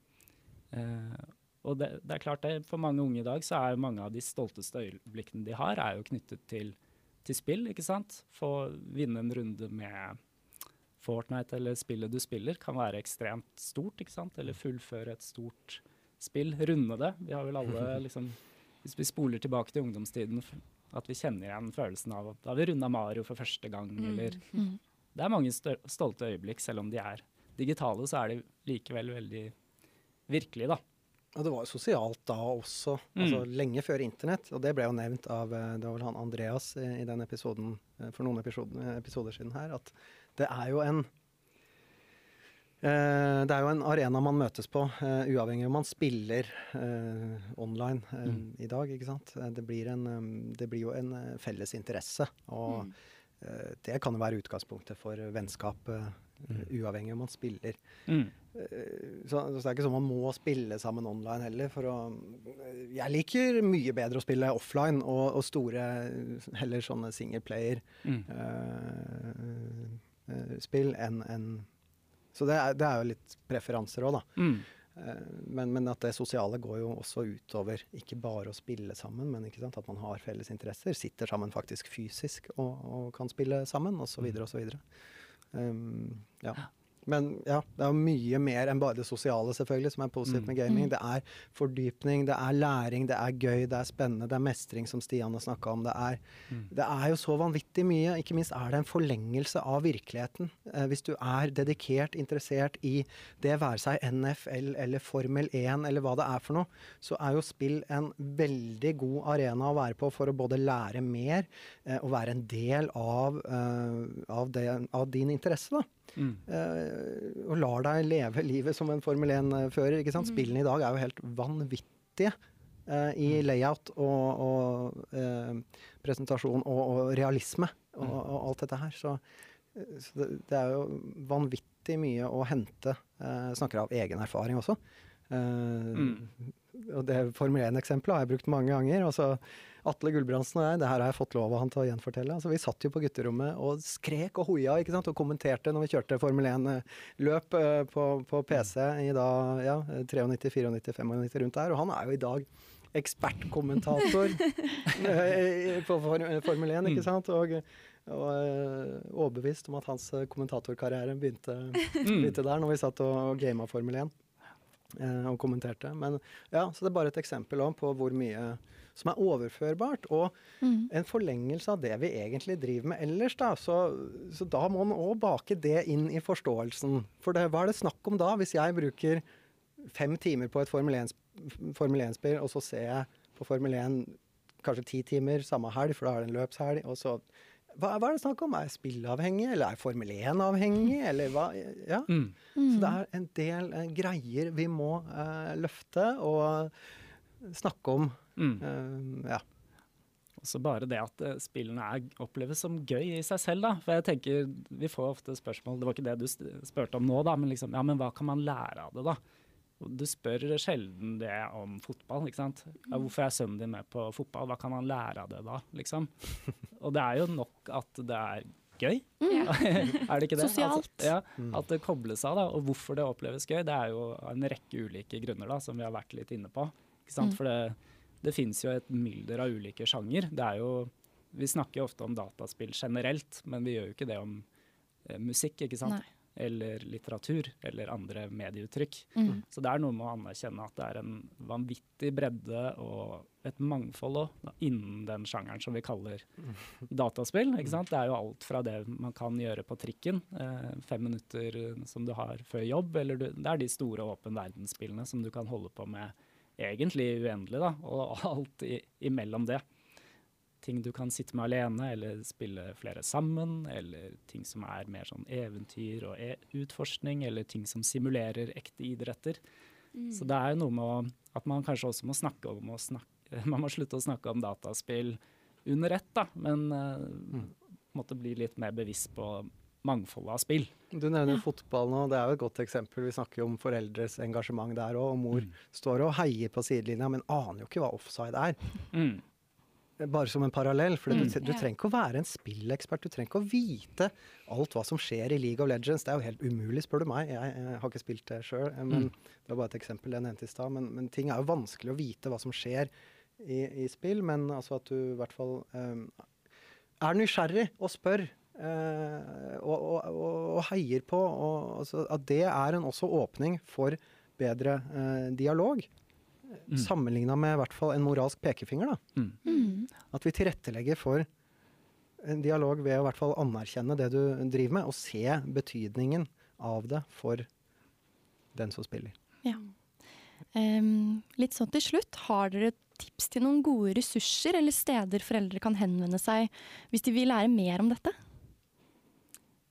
S4: Eh, og det, det, er klart det, For mange unge i dag så er jo mange av de stolteste øyeblikkene de har, er jo knyttet til, til spill. ikke sant? Få vinne en runde med Fortnite eller spillet du spiller, kan være ekstremt stort. ikke sant? Eller fullføre et stort spill. Runde det. Vi har vel alle *laughs* liksom Hvis vi spoler tilbake til ungdomstiden, at vi kjenner igjen følelsen av at da har vi runda Mario for første gang, mm. eller mm. Det er mange stolte øyeblikk, selv om de er digitale, så er de likevel veldig virkelige, da.
S3: Og det var jo sosialt da også, mm. altså lenge før internett. Og det ble jo nevnt av eh, det var vel han Andreas i, i den episoden eh, for noen episoder, episoder, siden her, at det er jo en det er jo en arena man møtes på, uh, uavhengig om man spiller uh, online uh, mm. i dag. ikke sant? Det blir, en, det blir jo en felles interesse. Og mm. det kan jo være utgangspunktet for vennskap Mm. Uavhengig om man spiller. Mm. Så, så, det er ikke sånn man må spille sammen online heller. For å, jeg liker mye bedre å spille offline og, og store, heller sånne singleplayer-spill mm. uh, enn en, Så det er, det er, jo litt preferanser òg, da. Mm. Men, men, at det sosiale går jo også utover ikke bare å spille sammen, men at man har felles interesser. Sitter sammen faktisk fysisk og, og kan spille sammen, osv. osv. Um, ja. Men ja, det er mye mer enn bare det sosiale selvfølgelig som er positivt mm. med gaming. Mm. Det er fordypning, det er læring, det er gøy, det er spennende, det er mestring, som Stian har snakka om. Det er, mm. det er, jo så vanvittig mye. Ikke minst er det en forlengelse av virkeligheten. Eh, hvis du er dedikert, interessert i det være seg NFL eller Formel 1 eller hva det er for noe, så er jo spill en veldig god arena å være på for å både lære mer eh, og være en del av, eh, av, det, av din interesse. da. Mm. Uh, og lar deg leve livet som en Formel 1-fører. ikke sant? Mm. Spillene i dag er jo helt vanvittige uh, i mm. layout og, og uh, presentasjon og, og realisme og, mm. og, alt dette her. Så, så det, det, er jo vanvittig mye å hente. snakker av egen erfaring også. Mm. Og det Formel 1-eksempelet har jeg brukt mange ganger. og så Atle Gulbrandsen og jeg, det her har jeg fått lov av han til å gjenfortelle. Altså, vi satt jo på gutterommet og skrek og hoia ikke sant? og kommenterte når vi kjørte Formel 1-løp uh, eh, på, på, PC i da, ja, 93, 94, 95 rundt der. Og han er jo i dag ekspertkommentator *laughs* eh, på Formel 1, ikke mm. sant. Og, og overbevist om at hans kommentatorkarriere begynte, mm. begynte der, når vi satt og gama Formel 1 uh, og kommenterte. Men ja, så det er bare et eksempel på hvor mye som er overførbart, og mm. en forlengelse av det vi egentlig driver med ellers. Da. Så, så da må man òg bake det inn i forståelsen. For det, hva er det snakk om da, hvis jeg bruker fem timer på et Formel 1-spill, og så ser jeg på Formel 1 kanskje ti timer samme helg, for da er det en løpshelg, og så hva, hva, er det snakk om? Er jeg spillavhengig, eller er jeg Formel 1-avhengig, eller hva? Ja. Mm. Så det er en del uh, greier vi må uh, løfte og snakke om Mm. Uh, ja.
S4: Også bare det at uh, spillene er, oppleves som gøy i seg selv. da. For jeg tenker, Vi får ofte spørsmål, det var ikke det du spurte om nå, da, men liksom, ja, men hva kan man lære av det? da? Du spør sjelden det om fotball. ikke sant? Ja, 'Hvorfor er sønnen din med på fotball? Hva kan han lære av det da?' liksom? *laughs* Og det er jo nok at det er gøy. Mm. *laughs* er det ikke det?
S2: Sosialt.
S4: Altså, ja, mm. At det kobles av. da, Og hvorfor det oppleves gøy, det er jo en rekke ulike grunner da, som vi har vært litt inne på. ikke sant? Mm. For det det fins jo et mylder av ulike sjanger. Det er jo, vi snakker jo ofte om dataspill generelt, men vi gjør jo ikke det om eh, musikk, ikke sant? Nei. Eller litteratur, eller andre medieuttrykk. Mm. Så det er noe med å anerkjenne at det er en vanvittig bredde og et mangfold også, innen den sjangeren som vi kaller dataspill. ikke sant? Det er jo alt fra det man kan gjøre på trikken, eh, fem minutter som du har før jobb, eller du, det er de store åpen verdensspillene som du kan holde på med egentlig uendelig, da, og *laughs* alt i, imellom det. Ting du kan sitte med alene, eller spille flere sammen, eller ting som er mer sånn eventyr og e utforskning, eller ting som simulerer ekte idretter. Mm. Så det er jo noe med at man kanskje også må snakke om å snakke *laughs* Man må slutte å snakke om dataspill under ett, da, men uh, mm. måtte bli litt mer bevisst på mangfoldet av spill.
S3: Du nevner ja. fotball nå, det er jo et godt eksempel. Vi snakker jo om foreldres engasjement der òg. Og mor mm. står og heier på sidelinja, men aner jo ikke hva offside er. Mm. bare som en parallell. For
S4: Mm.
S3: du, du trenger ikke å være en spillekspert. Du trenger ikke å vite alt hva som skjer i League of Legends. Det er jo helt umulig, spør du meg. Jeg, jeg har ikke spilt det sjøl, men
S4: Mm.
S3: det var bare et eksempel jeg nevnte i stad. Men, men ting er jo vanskelig å vite hva som skjer i, i spill. Men altså at du i hvert fall um, er nysgjerrig og spør. Eh, og, og, og, heier på. Og, altså, at det er en også åpning for bedre eh, dialog.
S4: Mm.
S3: Sammenligna med i hvert fall en moralsk pekefinger. da.
S4: Mm.
S2: Mm.
S3: At vi tilrettelegger for en dialog ved å i hvert fall anerkjenne det du driver med, og se betydningen av det for den som spiller.
S2: Em, litt sånn til slutt, har dere tips til noen gode ressurser eller steder foreldre kan henvende seg hvis de vil lære mer om dette?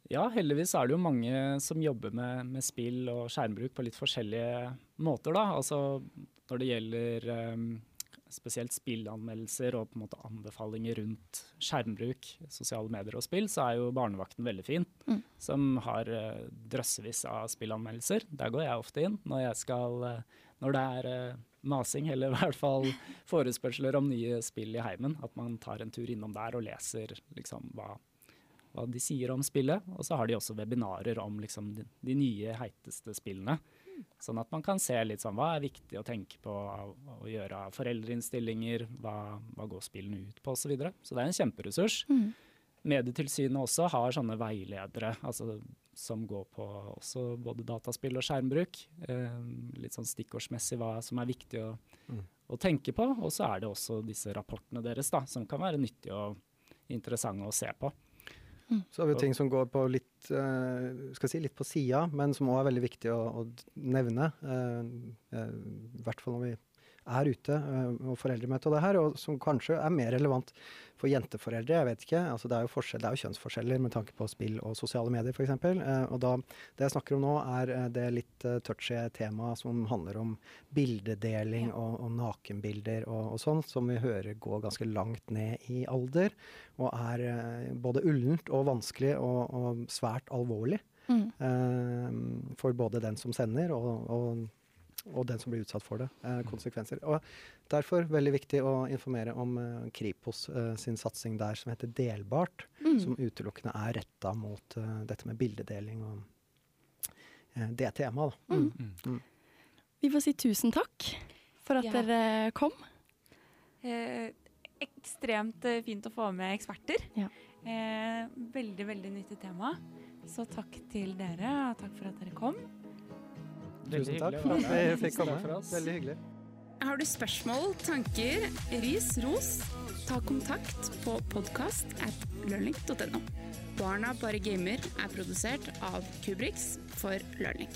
S4: Ja, heldigvis er det jo mange som jobber med, med spill og skjermbruk på litt forskjellige måter. da. Altså når det gjelder um, spesielt spillanmeldelser og på en måte anbefalinger rundt skjermbruk, sosiale medier og spill, så er jo Barnevakten veldig fin.
S2: Mm.
S4: Som har uh, drøssevis av spillanmeldelser. Der går jeg ofte inn når, jeg skal, uh, når det er uh, masing, eller i hvert fall forespørsler om nye spill i heimen. At man tar en tur innom der og leser liksom hva hva de sier om spillet. Og så har de også webinarer om liksom, de, de nye, heiteste spillene. Sånn at man kan se litt sånn hva er viktig å tenke på å, å gjøre av foreldreinnstillinger, hva, hva går spillene ut på osv. Så, videre. så det er en kjemperessurs.
S2: Mm.
S4: Medietilsynet også har sånne veiledere altså, som går på også både dataspill og skjermbruk. Eh, litt sånn stikkordsmessig hva som er viktig å,
S3: Mm.
S4: å tenke på. Og så er det også disse rapportene deres da, som kan være nyttige og interessante å se på.
S3: Så har vi ting som går på litt, eh, skal jeg si, litt på sida, men som òg er veldig viktig å, å nevne. eh, eh, I hvert fall når vi er ute eh, og foreldremøte og det her, og som kanskje er mer relevant for jenteforeldre. Jeg vet ikke. altså Det er jo, det er jo kjønnsforskjeller med tanke på spill og sosiale medier f.eks. Eh, og da, det jeg snakker om nå, er eh, det litt touchy temaet som handler om bildedeling og, og nakenbilder og, og sånn, som vi hører går ganske langt ned i alder. Og er både ullent og vanskelig og, og svært alvorlig.
S2: Mm.
S3: for både den som sender og, og, og den som blir utsatt for det. eh, konsekvenser. Og Derfor veldig viktig å informere om eh, Kripos eh, sin satsing der som heter Delbart,
S2: Mm.
S3: som utelukkende er retta mot eh, dette med bildedeling og eh, det temaet. Mm.
S2: Mm. Vi får si tusen takk for at
S1: Ja.
S2: dere kom.
S1: Eh, ekstremt fint å få med eksperter.
S2: Ja.
S1: Eh, veldig, veldig nyttig tema. Så takk til dere, og takk for at dere kom.
S3: Tusen takk for at vi fikk komme. Veldig hyggelig.
S1: Har du spørsmål, tanker, ris, ros, ta kontakt på podkast at learning.no. Barna bare gamer er produsert av Kubrix for Learning.